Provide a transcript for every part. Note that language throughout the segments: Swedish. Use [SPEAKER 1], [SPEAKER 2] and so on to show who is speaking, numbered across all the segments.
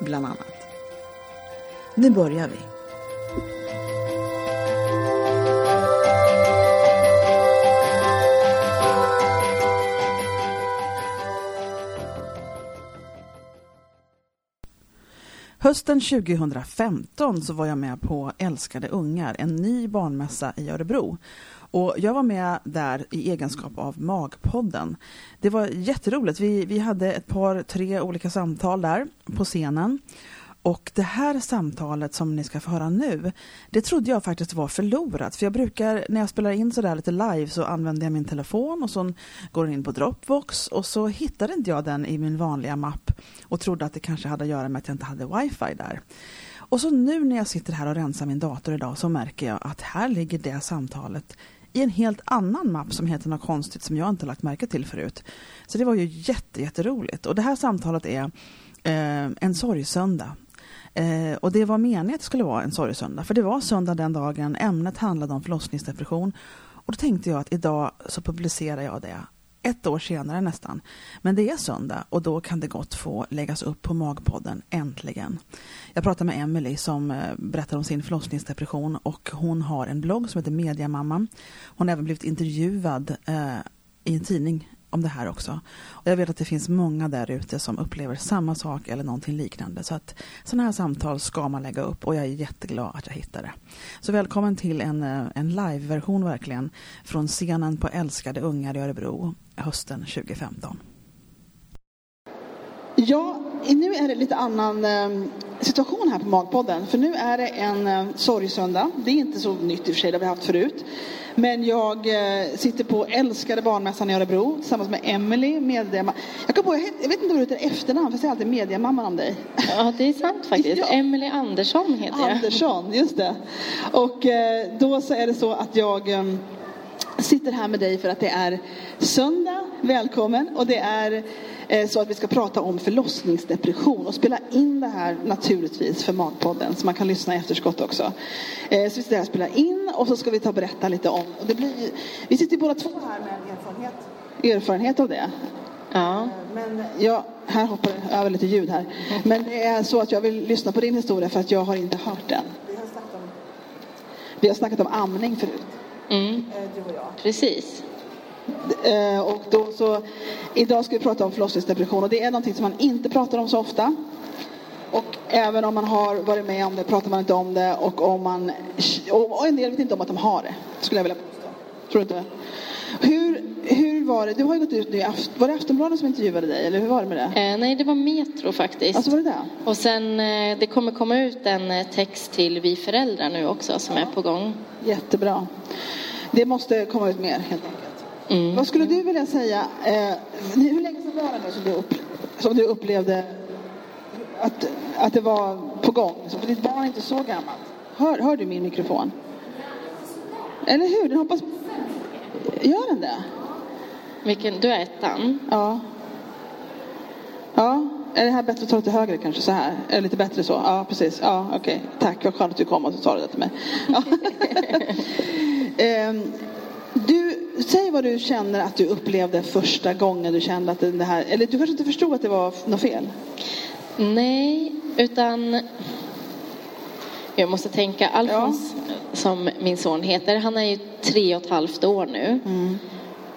[SPEAKER 1] bland annat. Nu börjar vi. Hösten 2015 så var jag med på Älskade ungar, en ny barnmässa i Örebro. Och jag var med där i egenskap av Magpodden. Det var jätteroligt. Vi, vi hade ett par, tre olika samtal där på scenen. Och det här samtalet som ni ska få höra nu, det trodde jag faktiskt var förlorat. För jag brukar, när jag spelar in sådär lite live så använder jag min telefon och så går den in på Dropbox och så hittade inte jag den i min vanliga mapp och trodde att det kanske hade att göra med att jag inte hade wifi där. Och så nu när jag sitter här och rensar min dator idag så märker jag att här ligger det samtalet i en helt annan mapp som heter något konstigt som jag inte lagt märke till förut. Så det var ju jätte, jätteroligt. Och det här samtalet är eh, en sorgsöndag. Eh, och det var meningen att det skulle vara en sorgsöndag, för det var söndag den dagen. Ämnet handlade om förlossningsdepression. Och då tänkte jag att idag så publicerar jag det ett år senare nästan. Men det är söndag och då kan det gott få läggas upp på Magpodden, äntligen. Jag pratade med Emily som berättade berättar om sin förlossningsdepression och hon har en blogg som heter Mediamamman. Hon har även blivit intervjuad eh, i en tidning om det här också. Och jag vet att det finns många där ute som upplever samma sak eller någonting liknande. Så att sådana här samtal ska man lägga upp och jag är jätteglad att jag hittade det. Så välkommen till en, eh, en live-version verkligen från scenen på Älskade ungar i Örebro hösten 2015.
[SPEAKER 2] Ja, nu är det lite annan eh, situation här på Magpodden. För nu är det en eh, sorgsöndag. Det är inte så nytt i och för sig, det har vi haft förut. Men jag eh, sitter på älskade barnmässan i Örebro tillsammans med Emily, mediamamma. Jag, på, jag, vet inte vad du heter efternamn, för jag säger alltid mediamamman om dig.
[SPEAKER 3] Ja, det är sant faktiskt.
[SPEAKER 2] Ja.
[SPEAKER 3] Emily Andersson heter jag.
[SPEAKER 2] Andersson, just det. Och eh, då så är det så att jag eh, sitter här med dig för att det är söndag, välkommen. Och det är eh, så att vi ska prata om förlossningsdepression och spela in det här naturligtvis för Magpodden så man kan lyssna i efterskott också. Eh, så vi sitter spelar in och så ska vi ta och berätta lite om, och det blir, vi sitter båda två här med en erfarenhet, erfarenhet av det.
[SPEAKER 3] Ja.
[SPEAKER 2] Men jag, här hoppar det över lite ljud här. Men det är så att jag vill lyssna på din historia för att jag har inte hört den. Vi har snackat om, vi har snackat om amning förut,
[SPEAKER 3] Mm,
[SPEAKER 2] du och jag.
[SPEAKER 3] precis.
[SPEAKER 2] Eh, och då så, idag ska vi prata om förlossningsdepression och det är någonting som man inte pratar om så ofta. Och även om man har varit med om det pratar man inte om det och om man, och en del vet inte om att de har det, skulle jag vilja påstå. Tror inte? Hur, hur var det, du har ju gått ut nu, var det Aftonbladet som intervjuade dig eller hur var det med det?
[SPEAKER 3] Eh, nej, det var Metro faktiskt.
[SPEAKER 2] Alltså var det det?
[SPEAKER 3] Och sen, eh, det kommer komma ut en eh, text till Vi föräldrar nu också som är på gång.
[SPEAKER 2] Jättebra. Det måste komma ut mer helt enkelt.
[SPEAKER 3] Mm.
[SPEAKER 2] Vad skulle du vilja säga, eh, hur länge sedan var det nu som du, upp, som du upplevde att, att det var på gång? Så För ditt barn är inte så gammalt. Hör, hör du min mikrofon? Eller hur? Den hoppas... Gör den det?
[SPEAKER 3] Vilken, du är ettan.
[SPEAKER 2] Ja. Ja, är det här bättre att ta lite högre kanske så här? Är det lite bättre så? Ja, precis. Ja, okej. Tack, vad skönt att du kom och sa det till mig. Ja. Ehm, du, säg vad du känner att du upplevde första gången du kände att det här, eller du kanske inte förstod att det var något fel?
[SPEAKER 3] Nej, utan jag måste tänka. Alfons, som min son heter, han är ju tre och ett halvt år nu.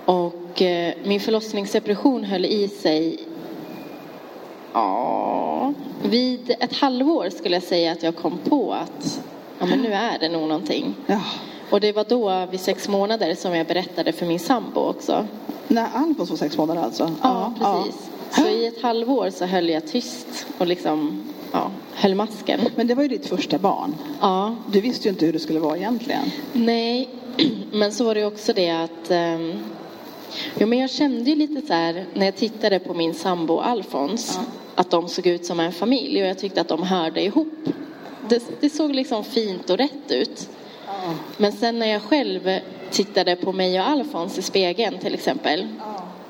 [SPEAKER 3] Och eh, min förlossningsdepression höll i sig Ja, vid ett halvår skulle jag säga att jag kom på att ja, men nu är det nog någonting.
[SPEAKER 1] Ja.
[SPEAKER 3] Och det var då vid sex månader som jag berättade för min sambo också.
[SPEAKER 1] När Alfons var sex månader alltså?
[SPEAKER 3] Ja, precis. Så i ett halvår så höll jag tyst och liksom ja, höll masken.
[SPEAKER 1] Men det var ju ditt första barn.
[SPEAKER 3] Ja,
[SPEAKER 1] Du visste ju inte hur det skulle vara egentligen.
[SPEAKER 3] nej, men så var det också det att um, jo, men jag kände ju lite så här när jag tittade på min sambo Alfons att de såg ut som en familj och jag tyckte att de hörde ihop. Det, det såg liksom fint och rätt ut. Men sen när jag själv tittade på mig och Alfons i spegeln till exempel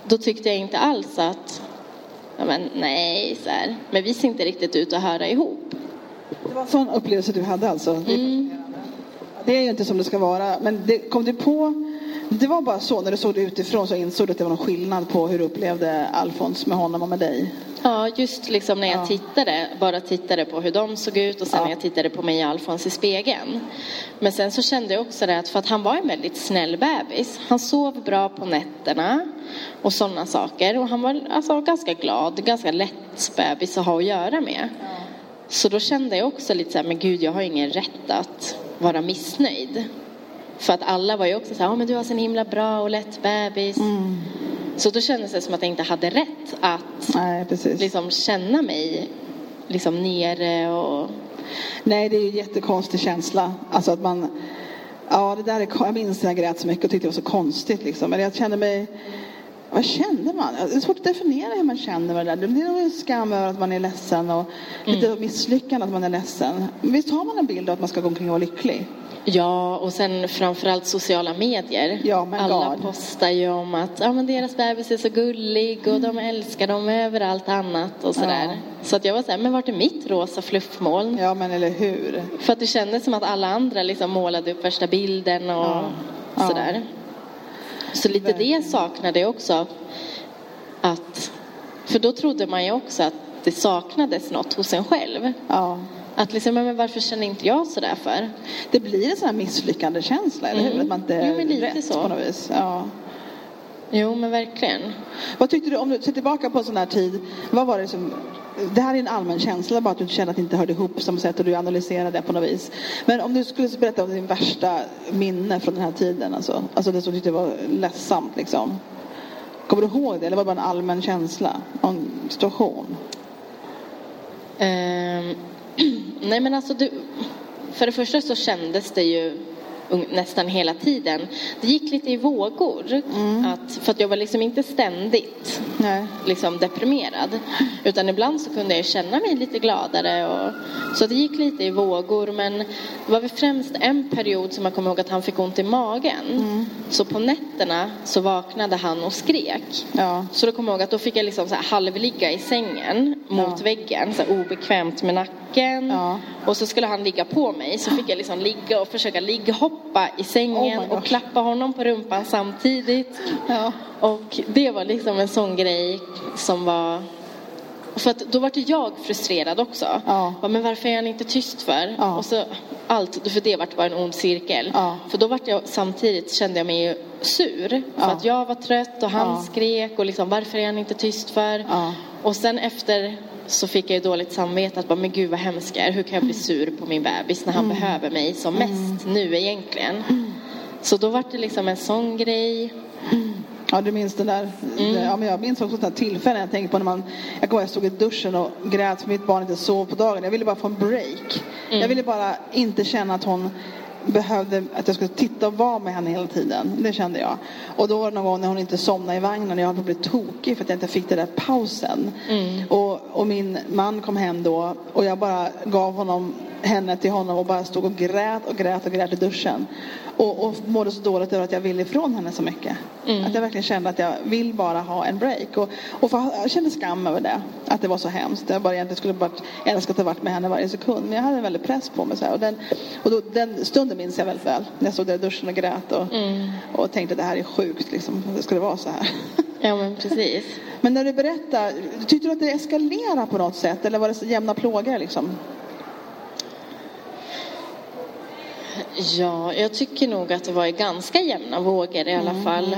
[SPEAKER 3] då tyckte jag inte alls att ja, men, nej, så här. men vi ser inte riktigt ut att höra ihop.
[SPEAKER 1] Det var en sån upplevelse du hade alltså? Det, det är ju inte som det ska vara. Men det kom du på, det var bara så när du såg det utifrån så insåg du att det var någon skillnad på hur du upplevde Alfons med honom och med dig?
[SPEAKER 3] Ja, just liksom när jag
[SPEAKER 1] Ja.
[SPEAKER 3] tittade, bara tittade på hur de såg ut och sen
[SPEAKER 1] Ja.
[SPEAKER 3] när jag tittade på mig och Alfons i spegeln. Men sen så kände jag också det att för att han var en väldigt snäll bebis. Han sov bra på nätterna och sådana saker. Och han var alltså ganska glad, ganska lätt bebis att ha att göra med. Så då kände jag också lite så här, men gud jag har ingen rätt att vara missnöjd. För att alla var ju också så här, ja men du har så en himla bra och lätt bebis. Så då kändes det som att jag inte hade rätt att
[SPEAKER 1] Nej,
[SPEAKER 3] liksom känna mig liksom nere och
[SPEAKER 1] Nej, det är ju en jättekonstig känsla. Alltså att man... Ja, det där är... Jag minns när jag grät så mycket och tyckte det var så konstigt liksom. Men jag kände mig... Vad kände man? Det är svårt att definiera hur man känner med det där. Det är nog en skam över att man är ledsen och lite misslyckande att man är ledsen. Men visst har man en bild av att man ska gå omkring och vara lycklig?
[SPEAKER 3] Ja och sen framförallt sociala medier.
[SPEAKER 1] Ja,
[SPEAKER 3] Alla
[SPEAKER 1] God.
[SPEAKER 3] postar ju om att ja, men deras bebis är så gullig och de älskar dem över allt annat och sådär.
[SPEAKER 1] Ja.
[SPEAKER 3] Så att jag var såhär, men vart är mitt rosa fluffmoln?
[SPEAKER 1] Ja, men eller hur?
[SPEAKER 3] För att det kändes som att alla andra liksom målade upp värsta bilden och
[SPEAKER 1] Ja.
[SPEAKER 3] Sådär. Så lite det saknade jag också. Att, för då trodde man ju också att det saknades något hos en själv.
[SPEAKER 1] Ja.
[SPEAKER 3] Att liksom, men varför känner inte jag sådär för?
[SPEAKER 1] Det blir en sån här misslyckande känsla, eller hur?
[SPEAKER 3] Mm.
[SPEAKER 1] Att man inte
[SPEAKER 3] Jo, men lite
[SPEAKER 1] rätt
[SPEAKER 3] så.
[SPEAKER 1] på något vis. Ja.
[SPEAKER 3] Jo, men verkligen.
[SPEAKER 1] Vad tyckte du, om du ser tillbaka på en sån här tid, vad var det som det här är en allmän känsla, bara att du kände att det inte hörde ihop samma sätt och du analyserade det på något vis. Men om du skulle berätta om din värsta minne från den här tiden, alltså, alltså det som du tyckte var ledsamt liksom. Kommer du ihåg det eller var det bara en allmän känsla, någon situation?
[SPEAKER 3] Ehm, nej, men alltså du, för det första så kändes det ju nästan hela tiden. Det gick lite i vågor. Att, för att jag var liksom inte ständigt
[SPEAKER 1] Nej.
[SPEAKER 3] liksom deprimerad. Utan ibland så kunde jag känna mig lite gladare. Och, så det gick lite i vågor. Men det var väl främst en period som jag kommer ihåg att han fick ont i magen. Så på nätterna så vaknade han och skrek.
[SPEAKER 1] Ja.
[SPEAKER 3] Så då kommer jag ihåg att då fick jag liksom så halvligga i sängen mot
[SPEAKER 1] Ja.
[SPEAKER 3] väggen. Så obekvämt med nacken.
[SPEAKER 1] Ja.
[SPEAKER 3] Och så skulle han ligga på mig. Så fick jag liksom ligga och försöka ligghoppa i
[SPEAKER 1] Oh
[SPEAKER 3] sängen
[SPEAKER 1] my
[SPEAKER 3] och klappa honom på rumpan samtidigt.
[SPEAKER 1] Ja.
[SPEAKER 3] Och det var liksom en sån grej som var... För att då var det jag frustrerad också.
[SPEAKER 1] Ja.
[SPEAKER 3] Men varför är han inte tyst för?
[SPEAKER 1] Ja.
[SPEAKER 3] Och så allt, för det vart bara en ond cirkel.
[SPEAKER 1] Ja.
[SPEAKER 3] För då vart jag samtidigt kände jag mig sur. För att jag var trött och han skrek och liksom varför är han inte tyst för? Och sen efter så fick jag ju dåligt samvete att bara, men gud vad hemskt är. Hur kan jag bli sur på min bebis när han
[SPEAKER 1] Mm.
[SPEAKER 3] behöver mig som mest nu egentligen? Så då var det liksom en sån grej.
[SPEAKER 1] Ja, du minns den där. Ja, men jag minns också sådana tillfällen jag tänker på när man... Jag ihåg jag stod i duschen och grät för mitt barn inte sov på dagen. Jag ville bara få en break. Jag ville bara inte känna att hon behövde att jag skulle titta och vara med henne hela tiden. Det kände jag. Och då var det någon gång när hon inte somnade i vagnen och jag höll på att tokig för att jag inte fick den där pausen. Och, och min man kom hem då och jag bara gav honom henne till honom och bara stod och grät och grät och grät i duschen. Och, och mådde så dåligt över att jag ville ifrån henne så mycket. Att jag verkligen kände att jag vill bara ha en break. Och, och för, jag kände skam över det. Att det var så hemskt. Jag bara egentligen skulle bara älskat att ha varit med henne varje sekund. Men jag hade en väldig press på mig. Så här. Och, den, och då, den stunden minns jag väldigt väl. När jag stod där i duschen och grät och, och tänkte att det här är sjukt. Liksom. Det skulle vara så här.
[SPEAKER 3] Ja men precis.
[SPEAKER 1] Men när du berättar, tyckte du att det eskalerade på något sätt? Eller var det så jämna plågor liksom?
[SPEAKER 3] Ja, jag tycker nog att det var i ganska jämna vågor i alla fall.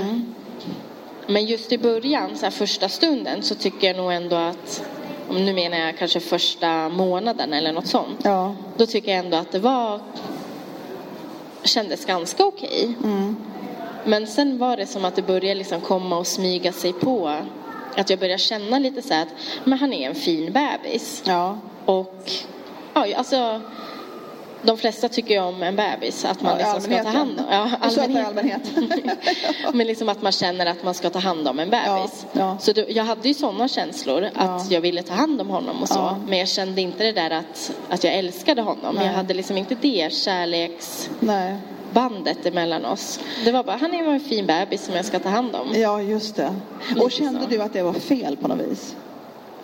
[SPEAKER 3] Men just i början, så första stunden, så tycker jag nog ändå att nu menar jag kanske första månaden eller något sånt.
[SPEAKER 1] Ja.
[SPEAKER 3] Då tycker jag ändå att det var kändes ganska okej.
[SPEAKER 1] Mm.
[SPEAKER 3] Men sen var det som att det började liksom komma och smyga sig på. Att jag började känna lite så här att men han är en fin bebis.
[SPEAKER 1] Ja.
[SPEAKER 3] Och ja, alltså de flesta tycker ju om en bebis, att man
[SPEAKER 1] Ja,
[SPEAKER 3] liksom ska ta
[SPEAKER 1] allmänhet,
[SPEAKER 3] hand om.
[SPEAKER 1] ja. Är allmänhet.
[SPEAKER 3] Men liksom att man känner att man ska ta hand om en bebis.
[SPEAKER 1] Ja.
[SPEAKER 3] Så då, jag hade ju sådana känslor att
[SPEAKER 1] Ja.
[SPEAKER 3] jag ville ta hand om honom och så. Men jag kände inte det där att, att jag älskade honom.
[SPEAKER 1] Nej.
[SPEAKER 3] Jag hade liksom inte det kärleksbandet
[SPEAKER 1] Nej.
[SPEAKER 3] emellan oss. Det var bara, han är en fin bebis som jag ska ta hand om.
[SPEAKER 1] Ja, just det. Och kände du att det var fel på något vis?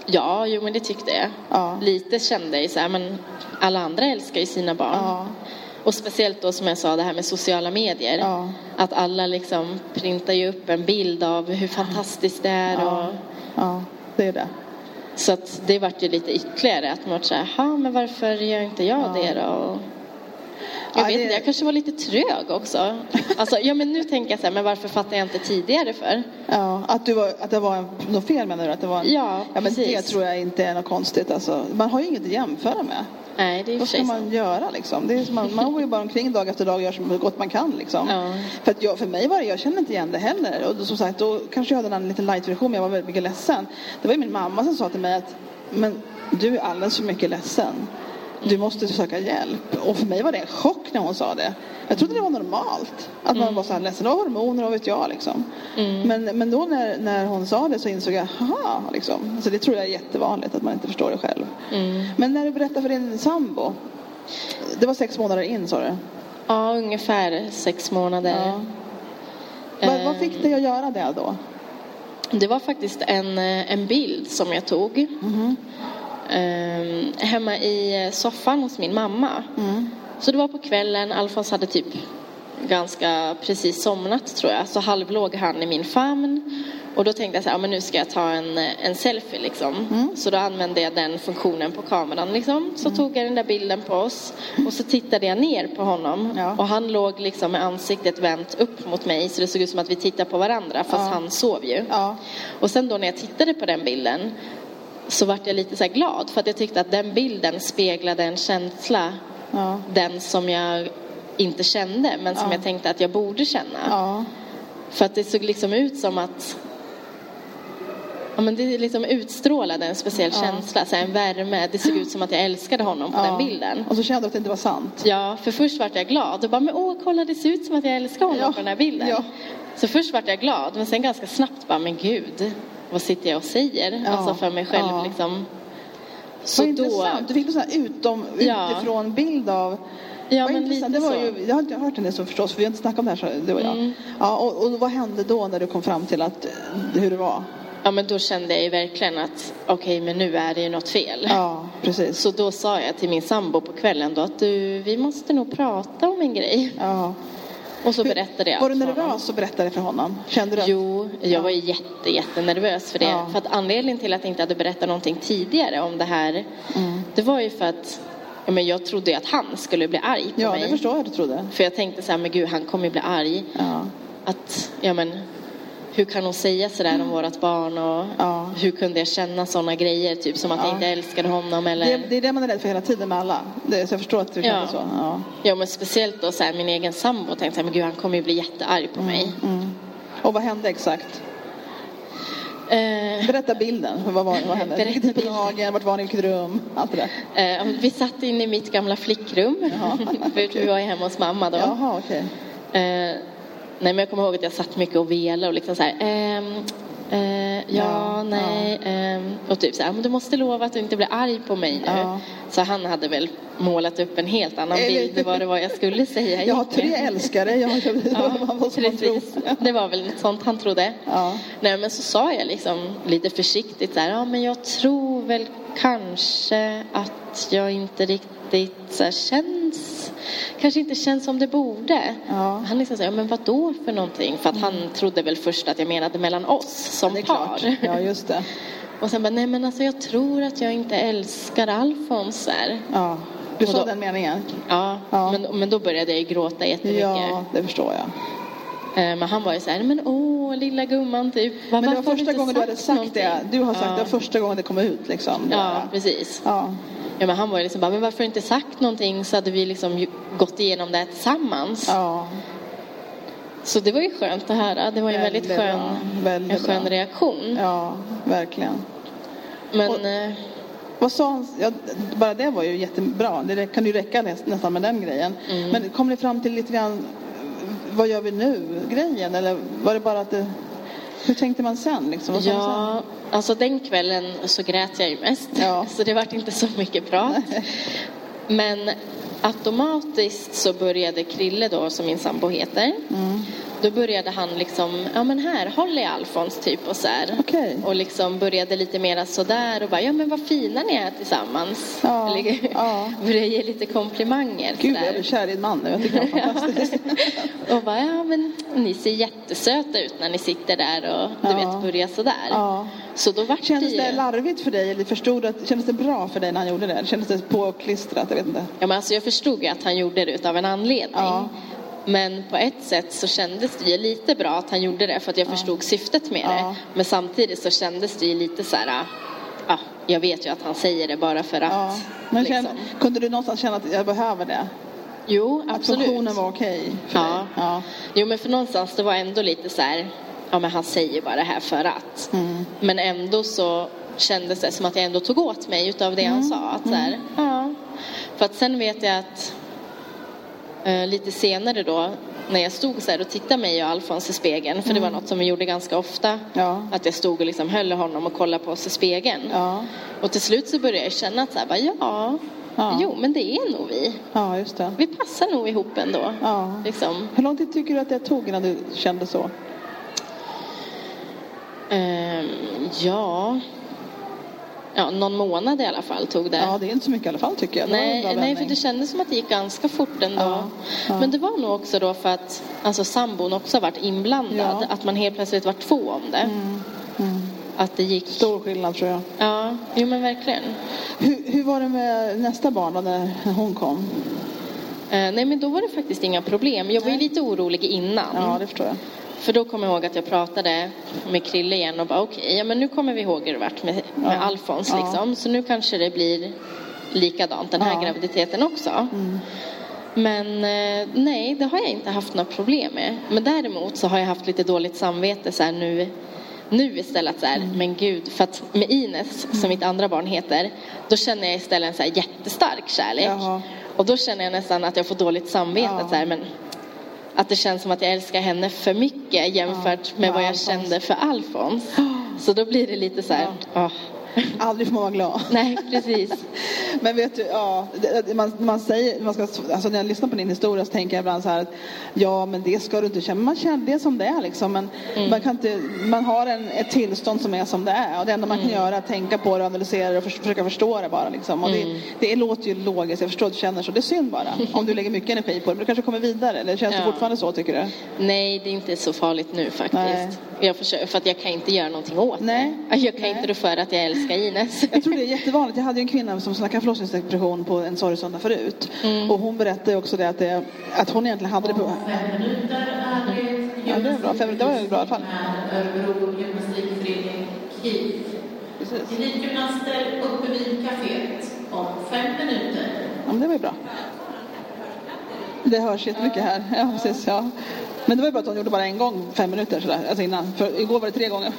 [SPEAKER 3] Ja, jo men det tyckte jag.
[SPEAKER 1] Ja.
[SPEAKER 3] Lite kände jag så här, men alla andra älskar ju sina barn.
[SPEAKER 1] Ja.
[SPEAKER 3] Och speciellt då som jag sa det här med sociala medier.
[SPEAKER 1] Ja.
[SPEAKER 3] Att alla liksom printar ju upp en bild av hur fantastiskt det är.
[SPEAKER 1] Ja.
[SPEAKER 3] Och,
[SPEAKER 1] Ja, det är det.
[SPEAKER 3] så att det vart ju lite ytterligare att man vart så här, "Ha, men varför gör inte jag
[SPEAKER 1] Ja.
[SPEAKER 3] det då? Jag
[SPEAKER 1] Ja,
[SPEAKER 3] vet
[SPEAKER 1] det-
[SPEAKER 3] inte, jag kanske var lite trög också. Alltså, ja men nu tänker jag så här, men varför fattar jag inte tidigare för?
[SPEAKER 1] Ja, att, du var, att det var en, något fel menar du? Att det var en,
[SPEAKER 3] Ja,
[SPEAKER 1] ja men det
[SPEAKER 3] precis.
[SPEAKER 1] tror jag inte är något konstigt. Alltså, man har ju inget att jämföra med.
[SPEAKER 3] Nej, det är
[SPEAKER 1] Vad ska man göra liksom? Det är man, man går ju bara omkring dag efter dag och gör så gott man kan liksom.
[SPEAKER 3] Ja.
[SPEAKER 1] För, att jag, för mig var det, jag kände inte igen det heller. Och då, som sagt, då kanske jag hade en liten light-version men jag var väldigt mycket ledsen. Det var ju min mamma som sa till mig att men du är alldeles för mycket ledsen. Du måste söka hjälp. Och för mig var det en chock när hon sa det. Jag trodde det var normalt. Att man var så här ledsen. Var hormoner, vad vet jag liksom. Men, men då när, när hon sa det så insåg jag, haha, liksom. Alltså det tror jag är jättevanligt att man inte förstår det själv. Men när du berättade för din sambo. Det var sex månader in sa du?
[SPEAKER 3] Ja, ungefär sex månader.
[SPEAKER 1] Ja. Vad, vad fick dig att göra det då?
[SPEAKER 3] Det var faktiskt en, eh, en bild som jag tog. Ehm, hemma i soffan hos min mamma. Så det var på kvällen, Alfons hade typ ganska precis somnat tror jag. Så halvlåg han i min famn. Och då tänkte jag så här, ja, men nu ska jag ta en, en selfie liksom. Så då använde jag den funktionen på kameran liksom. Så tog jag den där bilden på oss. Och så tittade jag ner på honom.
[SPEAKER 1] Ja.
[SPEAKER 3] Och han låg liksom med ansiktet vänt upp mot mig. Så det såg ut som att vi tittade på varandra fast
[SPEAKER 1] Ja.
[SPEAKER 3] han sov ju. Och sen då när jag tittade på den bilden så vart jag lite så glad för att jag tyckte att den bilden speglade en känsla,
[SPEAKER 1] Ja.
[SPEAKER 3] den som jag inte kände men som
[SPEAKER 1] Ja.
[SPEAKER 3] jag tänkte att jag borde känna.
[SPEAKER 1] Ja.
[SPEAKER 3] För att det såg liksom ut som att Ja, men det liksom utstrålade en speciell känsla, så en värme. Det såg ut som att jag älskade honom på den bilden.
[SPEAKER 1] Och så kände du att det inte var sant?
[SPEAKER 3] Ja, för först vart jag glad och bara, men åh, kolla det ser ut som att jag älskar honom på den här bilden. Så först vart jag glad, men sen ganska snabbt bara, men gud, vad sitter jag och säger?
[SPEAKER 1] Ja.
[SPEAKER 3] Alltså för mig själv
[SPEAKER 1] Ja.
[SPEAKER 3] liksom. Så då,
[SPEAKER 1] intressant. Du fick en sån här utom,
[SPEAKER 3] Ja.
[SPEAKER 1] utifrån bild av
[SPEAKER 3] ja men lite
[SPEAKER 1] det var ju, jag har inte hört det så förstås, för vi har inte snackat om det här så, du och jag.
[SPEAKER 3] Mm.
[SPEAKER 1] Ja, och, och vad hände då när du kom fram till att, hur det var?
[SPEAKER 3] Ja, men då kände jag ju verkligen att okej, men nu är det ju något fel.
[SPEAKER 1] Ja, precis.
[SPEAKER 3] Så då sa jag till min sambo på kvällen då att du, vi måste nog prata om en grej.
[SPEAKER 1] Ja.
[SPEAKER 3] Och så berättade jag
[SPEAKER 1] Var du nervös och berättade för honom? Kände du att...
[SPEAKER 3] Jo, jag var jätte, jättenervös för det.
[SPEAKER 1] Ja.
[SPEAKER 3] För att anledningen till att jag inte hade berättat någonting tidigare om det här,
[SPEAKER 1] Mm.
[SPEAKER 3] det var ju för att ja, men jag trodde att han skulle bli arg på
[SPEAKER 1] Ja,
[SPEAKER 3] mig.
[SPEAKER 1] det förstår jag att du trodde.
[SPEAKER 3] För jag tänkte så här, men gud, han kommer ju bli arg.
[SPEAKER 1] Ja.
[SPEAKER 3] Att, ja men, hur kan hon säga sådär om vårat barn och
[SPEAKER 1] Ja.
[SPEAKER 3] hur kunde jag känna sådana grejer, typ som att
[SPEAKER 1] Ja.
[SPEAKER 3] jag inte älskade honom eller...
[SPEAKER 1] Det, det är det man är rädd för hela tiden med alla. Det, så jag förstår att du kände
[SPEAKER 3] Ja.
[SPEAKER 1] så. Ja.
[SPEAKER 3] Ja, men speciellt då så här, min egen sambo tänkte här, men gud, han kommer ju bli jättearg på mig.
[SPEAKER 1] Mm. Och vad hände exakt?
[SPEAKER 3] Eh,
[SPEAKER 1] Berätta bilden. Vad, var, vad hände?
[SPEAKER 3] Berätta
[SPEAKER 1] Vilket typ dagen? Vart var ni? Vilket rum? Allt det där.
[SPEAKER 3] eh, vi satt inne i mitt gamla flickrum, för vi var ju hemma hos mamma då.
[SPEAKER 1] Jaha, okej.
[SPEAKER 3] Eh, nej men jag kommer ihåg att jag satt mycket och velade och liksom så här, ehm, eh, ja,
[SPEAKER 1] Ja,
[SPEAKER 3] nej, ehm, och typ så här, men du måste lova att du inte blir arg på mig nu.
[SPEAKER 1] Ja.
[SPEAKER 3] Så han hade väl målat upp en helt annan bild vad det var jag skulle säga.
[SPEAKER 1] Jag har tre älskare. Jag har,
[SPEAKER 3] Ja,
[SPEAKER 1] man
[SPEAKER 3] precis. Det var väl något sånt han trodde.
[SPEAKER 1] Ja.
[SPEAKER 3] Nej men så sa jag liksom lite försiktigt så här, ja men jag tror väl kanske att jag inte riktigt så här, känns, kanske inte känns som det borde.
[SPEAKER 1] Ja.
[SPEAKER 3] Han liksom ja men vad då för någonting? För att han trodde väl först att jag menade mellan oss som par.
[SPEAKER 1] klart. Ja, just det.
[SPEAKER 3] Och sen bara, nej men alltså jag tror att jag inte älskar Alfons här.
[SPEAKER 1] Ja. Du sa den meningen?
[SPEAKER 3] Ja,
[SPEAKER 1] Ja.
[SPEAKER 3] Men, men då började jag ju gråta jättemycket.
[SPEAKER 1] Ja, det förstår jag.
[SPEAKER 3] Eh, Men han var ju så här, men åh lilla gumman typ. Var,
[SPEAKER 1] Men det var första gången du hade sagt
[SPEAKER 3] någonting?
[SPEAKER 1] det. Du har sagt
[SPEAKER 3] ja.
[SPEAKER 1] det var första gången det kom ut liksom.
[SPEAKER 3] Ja, precis.
[SPEAKER 1] Ja.
[SPEAKER 3] Ja, men han var ju liksom bara, men varför inte sagt någonting så hade vi liksom gått igenom det här tillsammans.
[SPEAKER 1] ja.
[SPEAKER 3] Så det var ju skönt att höra. Det var ju en väldigt
[SPEAKER 1] Väldigt
[SPEAKER 3] skön.
[SPEAKER 1] Väldigt
[SPEAKER 3] en skön
[SPEAKER 1] bra.
[SPEAKER 3] reaktion.
[SPEAKER 1] Ja, verkligen.
[SPEAKER 3] Men
[SPEAKER 1] Och-
[SPEAKER 3] eh,
[SPEAKER 1] Vad sa han? Ja, bara det var ju jättebra. Det kan ju räcka näst- nästan med den grejen.
[SPEAKER 3] Mm.
[SPEAKER 1] Men kom ni fram till lite grann, vad gör vi nu-grejen? Eller var det bara att det, hur tänkte man sen? Liksom? Vad
[SPEAKER 3] ja, alltså den kvällen så grät jag ju mest.
[SPEAKER 1] Ja.
[SPEAKER 3] Så det vart inte så mycket prat. Men automatiskt så började Krille då, som min sambo heter,
[SPEAKER 1] Mm.
[SPEAKER 3] Då började han liksom, ja men här, håll i Alfons typ och så här.
[SPEAKER 1] Okej.
[SPEAKER 3] Och liksom började lite mera sådär och bara, ja men vad fina ni är tillsammans.
[SPEAKER 1] Ja,
[SPEAKER 3] Eller,
[SPEAKER 1] ja.
[SPEAKER 3] började ge lite komplimanger.
[SPEAKER 1] Gud, jag blir kär i en man nu. Jag tycker det är fantastiskt.
[SPEAKER 3] Och bara, ja men ni ser jättesöta ut när ni sitter där och du
[SPEAKER 1] Ja.
[SPEAKER 3] vet börjar sådär.
[SPEAKER 1] Ja.
[SPEAKER 3] Så då vart
[SPEAKER 1] Kändes
[SPEAKER 3] det
[SPEAKER 1] det
[SPEAKER 3] ju...
[SPEAKER 1] larvigt för dig? Eller förstod du att, kändes det bra för dig när han gjorde det? Kändes det påklistrat? Jag vet inte.
[SPEAKER 3] Ja, men alltså jag förstod ju att han gjorde det av en anledning.
[SPEAKER 1] Ja.
[SPEAKER 3] Men på ett sätt så kändes det ju lite bra att han gjorde det för att jag förstod syftet med
[SPEAKER 1] Ja.
[SPEAKER 3] det. Men samtidigt så kändes det ju lite så här, ja, jag vet ju att han säger det bara för att.
[SPEAKER 1] Ja. Men
[SPEAKER 3] liksom.
[SPEAKER 1] känn, kunde du någonstans känna att jag behöver det?
[SPEAKER 3] Jo,
[SPEAKER 1] Att
[SPEAKER 3] absolut.
[SPEAKER 1] funktionen var okej för
[SPEAKER 3] Ja.
[SPEAKER 1] Ja.
[SPEAKER 3] Jo, men för någonstans det var ändå lite så här, ja men han säger bara det här för att.
[SPEAKER 1] Mm.
[SPEAKER 3] Men ändå så kändes det som att jag ändå tog åt mig utav det
[SPEAKER 1] Mm.
[SPEAKER 3] han sa. Att så här, ja. För att sen vet jag att lite senare då när jag stod så här och tittade mig och Alfons i spegeln, för det var något som vi gjorde ganska ofta,
[SPEAKER 1] Mm. Ja.
[SPEAKER 3] att jag stod och liksom höll honom och kollade på oss i spegeln.
[SPEAKER 1] Ja.
[SPEAKER 3] Och till slut så började jag känna att så här, bara, ja,
[SPEAKER 1] Ja.
[SPEAKER 3] jo men det är nog vi.
[SPEAKER 1] ja, just det.
[SPEAKER 3] Vi passar nog ihop ändå.
[SPEAKER 1] Ja.
[SPEAKER 3] Liksom.
[SPEAKER 1] Hur lång tid tycker du att det tog innan du kände så?
[SPEAKER 3] Ehm, ja. Ja, någon månad i alla fall tog det.
[SPEAKER 1] Ja, det är inte så mycket i alla fall tycker jag. Det
[SPEAKER 3] Nej, nej, för det kändes som att det gick ganska fort ändå.
[SPEAKER 1] Ja, ja.
[SPEAKER 3] Men det var nog också då för att alltså, sambon också varit inblandad.
[SPEAKER 1] Ja.
[SPEAKER 3] Att man helt plötsligt var två om det.
[SPEAKER 1] Mm. Mm.
[SPEAKER 3] Att det gick...
[SPEAKER 1] Stor skillnad tror jag.
[SPEAKER 3] Ja, jo men verkligen.
[SPEAKER 1] Hur, hur var det med nästa barn då, när hon kom?
[SPEAKER 3] Eh, nej men då var det faktiskt inga problem. Jag var ju lite orolig innan.
[SPEAKER 1] Ja, det förstår jag.
[SPEAKER 3] För då kommer jag ihåg att jag pratade med Krille igen och bara okej, ja men nu kommer vi ihåg hur det varit med, med
[SPEAKER 1] Ja.
[SPEAKER 3] Alfons
[SPEAKER 1] Ja.
[SPEAKER 3] liksom. Så nu kanske det blir likadant den här
[SPEAKER 1] Ja.
[SPEAKER 3] graviditeten också.
[SPEAKER 1] Mm.
[SPEAKER 3] Men eh, nej, det har jag inte haft några problem med. Men däremot så har jag haft lite dåligt samvete så nu, nu istället så här,
[SPEAKER 1] Mm.
[SPEAKER 3] men gud, för att med Ines, som mitt andra barn heter, då känner jag istället en så här jättestark kärlek.
[SPEAKER 1] Jaha.
[SPEAKER 3] Och då känner jag nästan att jag får dåligt samvete
[SPEAKER 1] Ja.
[SPEAKER 3] så här, men att det känns som att jag älskar henne för mycket jämfört med vad jag kände för Alfons. Så då blir det lite så här, åh.
[SPEAKER 1] Aldrig får man vara glad.
[SPEAKER 3] nej precis.
[SPEAKER 1] Men vet du, ja, det- man, man säger, man ska, alltså när jag lyssnar på din historia så tänker jag ibland så här att ja men det ska du inte känna, man känner det som det är liksom. Men
[SPEAKER 3] Mm.
[SPEAKER 1] man, kan inte, man har en, ett tillstånd som är som det är och det enda man
[SPEAKER 3] Mm.
[SPEAKER 1] kan göra är att tänka på det, analysera det och förs- försöka förstå det bara liksom. Och
[SPEAKER 3] Mm.
[SPEAKER 1] det, det låter ju logiskt, jag förstår att du känner så. Det är synd bara om du lägger mycket energi på det. Men du kanske kommer vidare, eller känns det
[SPEAKER 3] Ja.
[SPEAKER 1] fortfarande så tycker du?
[SPEAKER 3] Nej, det är inte så farligt nu faktiskt.
[SPEAKER 1] Nej.
[SPEAKER 3] Jag försöker, för att jag kan inte göra någonting åt
[SPEAKER 1] Nej.
[SPEAKER 3] det. Jag kan
[SPEAKER 1] Nej.
[SPEAKER 3] inte rå för att jag älskar Ines.
[SPEAKER 1] Jag tror det är jättevanligt. Jag hade ju en kvinna som snackade förlossningsdepression på en sorgsöndag förut.
[SPEAKER 3] Mm.
[SPEAKER 1] Och hon berättade också det att, det att hon egentligen hade det på... Ja, det är bra. Fem minuter var bra i alla fall.
[SPEAKER 4] Örebro gymnastikförening. Elitgymnaster uppe vid kaféet om fem minuter.
[SPEAKER 1] Ja, men det var ju bra. Det hörs jättemycket här. Ja, precis. Ja. Men det var ju bara att hon gjorde bara en gång, fem minuter sådär, alltså innan. För igår var det tre gånger.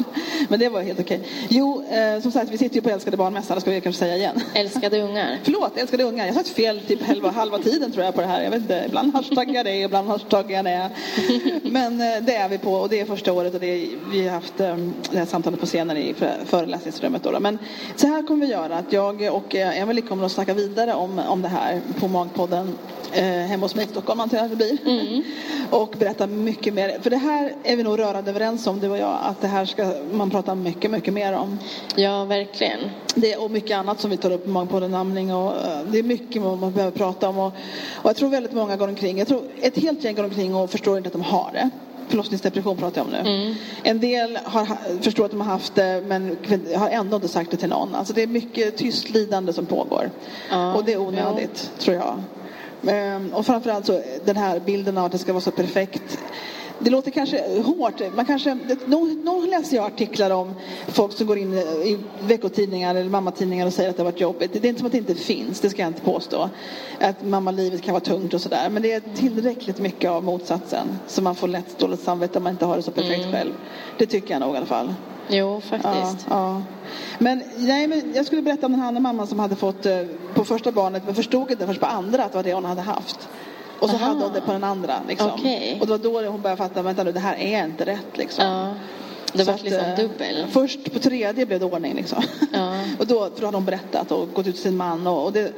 [SPEAKER 1] Men det var helt okej. Jo, eh, som sagt, vi sitter ju på Älskade barnmässan, det ska vi kanske säga igen.
[SPEAKER 3] Älskade ungar.
[SPEAKER 1] Förlåt, älskade ungar. Jag har sagt fel typ halva, halva tiden tror jag på det här. Jag vet inte, ibland hashtaggar jag det, ibland hashtaggar jag det. Men eh, det är vi på och det är första året och det är, vi har haft eh, det här samtalet på scenen i för- föreläsningsrummet. Då, då. Men så här kommer vi göra, att jag och eh, Emelie kommer att snacka vidare om, om det här på Magpodden eh, hemma hos mig i Stockholm antar jag det blir. Och berätta mycket mer. För det här är vi nog rörande överens om, du och jag, att det här ska man prata mycket, mycket mer om.
[SPEAKER 3] Ja, verkligen.
[SPEAKER 1] Det och mycket annat som vi tar upp namning och eh, det är mycket man behöver prata om och, och jag tror väldigt många går omkring, jag tror ett helt gäng går omkring och förstår inte att de har det. Förlossningsdepression pratar jag om nu.
[SPEAKER 3] Mm.
[SPEAKER 1] En del har, ha- förstår att de har haft det men har ändå inte sagt det till någon. Alltså det är mycket tyst lidande som pågår.
[SPEAKER 3] Ja,
[SPEAKER 1] och det är onödigt tror jag. Ehm, och framförallt så den här bilden av att det ska vara så perfekt. det låter kanske hårt. Man kanske, någon, någon läser jag artiklar om folk som går in i veckotidningar eller mammatidningar och säger att det har varit jobbigt. Det är inte som att det inte finns, det ska jag inte påstå. Att mammalivet kan vara tungt och sådär. Men det är tillräckligt mycket av motsatsen. Så man får lätt dåligt samvete om man inte har det så perfekt
[SPEAKER 3] Mm.
[SPEAKER 1] själv. Det tycker jag nog i alla fall.
[SPEAKER 3] Jo, faktiskt.
[SPEAKER 1] Ja, ja. Men, nej, men jag skulle berätta om den andra mamman som hade fått eh, på första barnet men förstod inte först på andra att det var det hon hade haft. Och så
[SPEAKER 3] Aha.
[SPEAKER 1] hade hon det på den andra. Liksom.
[SPEAKER 3] Okej.
[SPEAKER 1] Och det var då hon började fatta, vänta nu, det här är inte rätt. Liksom.
[SPEAKER 3] Ja. Det var liksom
[SPEAKER 1] eh,
[SPEAKER 3] dubbel.
[SPEAKER 1] Först på tredje blev det ordning. Liksom.
[SPEAKER 3] Ja.
[SPEAKER 1] och då, för då hade hon berättat och gått ut till sin man. Och, och det,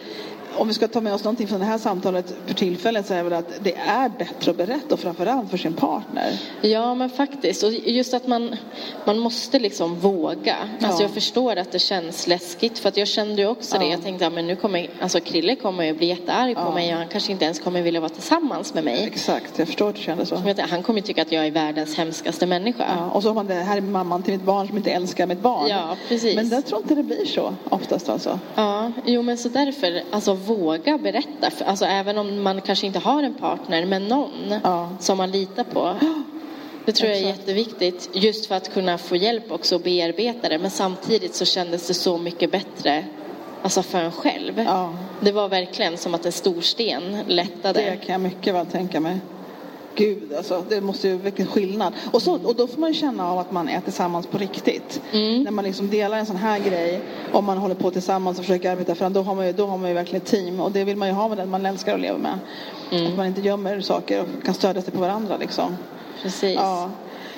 [SPEAKER 1] om vi ska ta med oss någonting från det här samtalet för tillfället så är det väl att det är bättre att berätta och framförallt för sin partner.
[SPEAKER 3] Ja, men faktiskt. Och just att man, man måste liksom våga. Alltså
[SPEAKER 1] Ja.
[SPEAKER 3] jag förstår att det känns läskigt. För att jag kände ju också det.
[SPEAKER 1] Ja.
[SPEAKER 3] Jag tänkte, ja, men nu kommer, alltså Krille kommer ju bli jättearg på
[SPEAKER 1] Ja.
[SPEAKER 3] mig och han kanske inte ens kommer vilja vara tillsammans med mig.
[SPEAKER 1] Exakt, jag förstår att du kände så.
[SPEAKER 3] Han kommer ju tycka att jag är världens hemskaste människa.
[SPEAKER 1] Ja, och så har man det, här är mamman till mitt barn som inte älskar mitt barn.
[SPEAKER 3] Ja, precis.
[SPEAKER 1] Men jag tror inte det blir så oftast alltså.
[SPEAKER 3] Ja, jo men så därför, alltså våga berätta. För, alltså även om man kanske inte har en partner, men någon
[SPEAKER 1] Ja.
[SPEAKER 3] som man litar på. Det tror jag är jätteviktigt, just för att kunna få hjälp också och bearbeta det. Men samtidigt så kändes det så mycket bättre alltså för en själv.
[SPEAKER 1] Ja.
[SPEAKER 3] Det var verkligen som att en stor sten lättade.
[SPEAKER 1] Det kan jag mycket väl tänka mig. Gud, alltså, det måste ju vilken skillnad. Och, så, och då får man ju känna av att man är tillsammans på riktigt.
[SPEAKER 3] Mm.
[SPEAKER 1] När man liksom delar en sån här grej, om man håller på tillsammans och försöker arbeta fram, då har man ju, då har man ju verkligen ett team. Och det vill man ju ha med den man älskar och lever med.
[SPEAKER 3] Mm.
[SPEAKER 1] Att man inte gömmer saker och kan stödja sig på varandra liksom.
[SPEAKER 3] Precis.
[SPEAKER 1] Ja.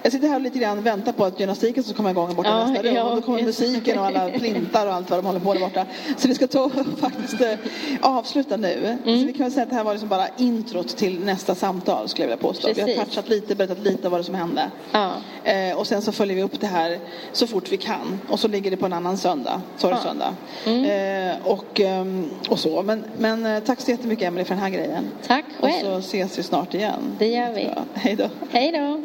[SPEAKER 1] Jag sitter här och lite grann väntar på att gymnastiken ska komma igång borta
[SPEAKER 3] Ja,
[SPEAKER 1] i nästa rum.
[SPEAKER 3] ja,
[SPEAKER 1] och då kommer musiken och alla plintar och allt vad de håller på där borta. Så vi ska ta och faktiskt eh, avsluta nu.
[SPEAKER 3] Mm.
[SPEAKER 1] Så vi kan väl säga att det här var liksom bara introt till nästa samtal skulle jag vilja påstå. Vi
[SPEAKER 3] Precis.
[SPEAKER 1] har touchat lite, berättat lite vad det som hände.
[SPEAKER 3] Ja.
[SPEAKER 1] Eh, och sen så följer vi upp det här så fort vi kan. Och så ligger det på en annan söndag, sorgsöndag.
[SPEAKER 3] Mm.
[SPEAKER 1] Eh, och, ehm, och så. Men, men eh, tack så jättemycket Emelie för den här grejen.
[SPEAKER 3] Tack
[SPEAKER 1] Och
[SPEAKER 3] själv.
[SPEAKER 1] så ses vi snart igen.
[SPEAKER 3] Det gör vi.
[SPEAKER 1] Ja, hej då.
[SPEAKER 3] Hej då.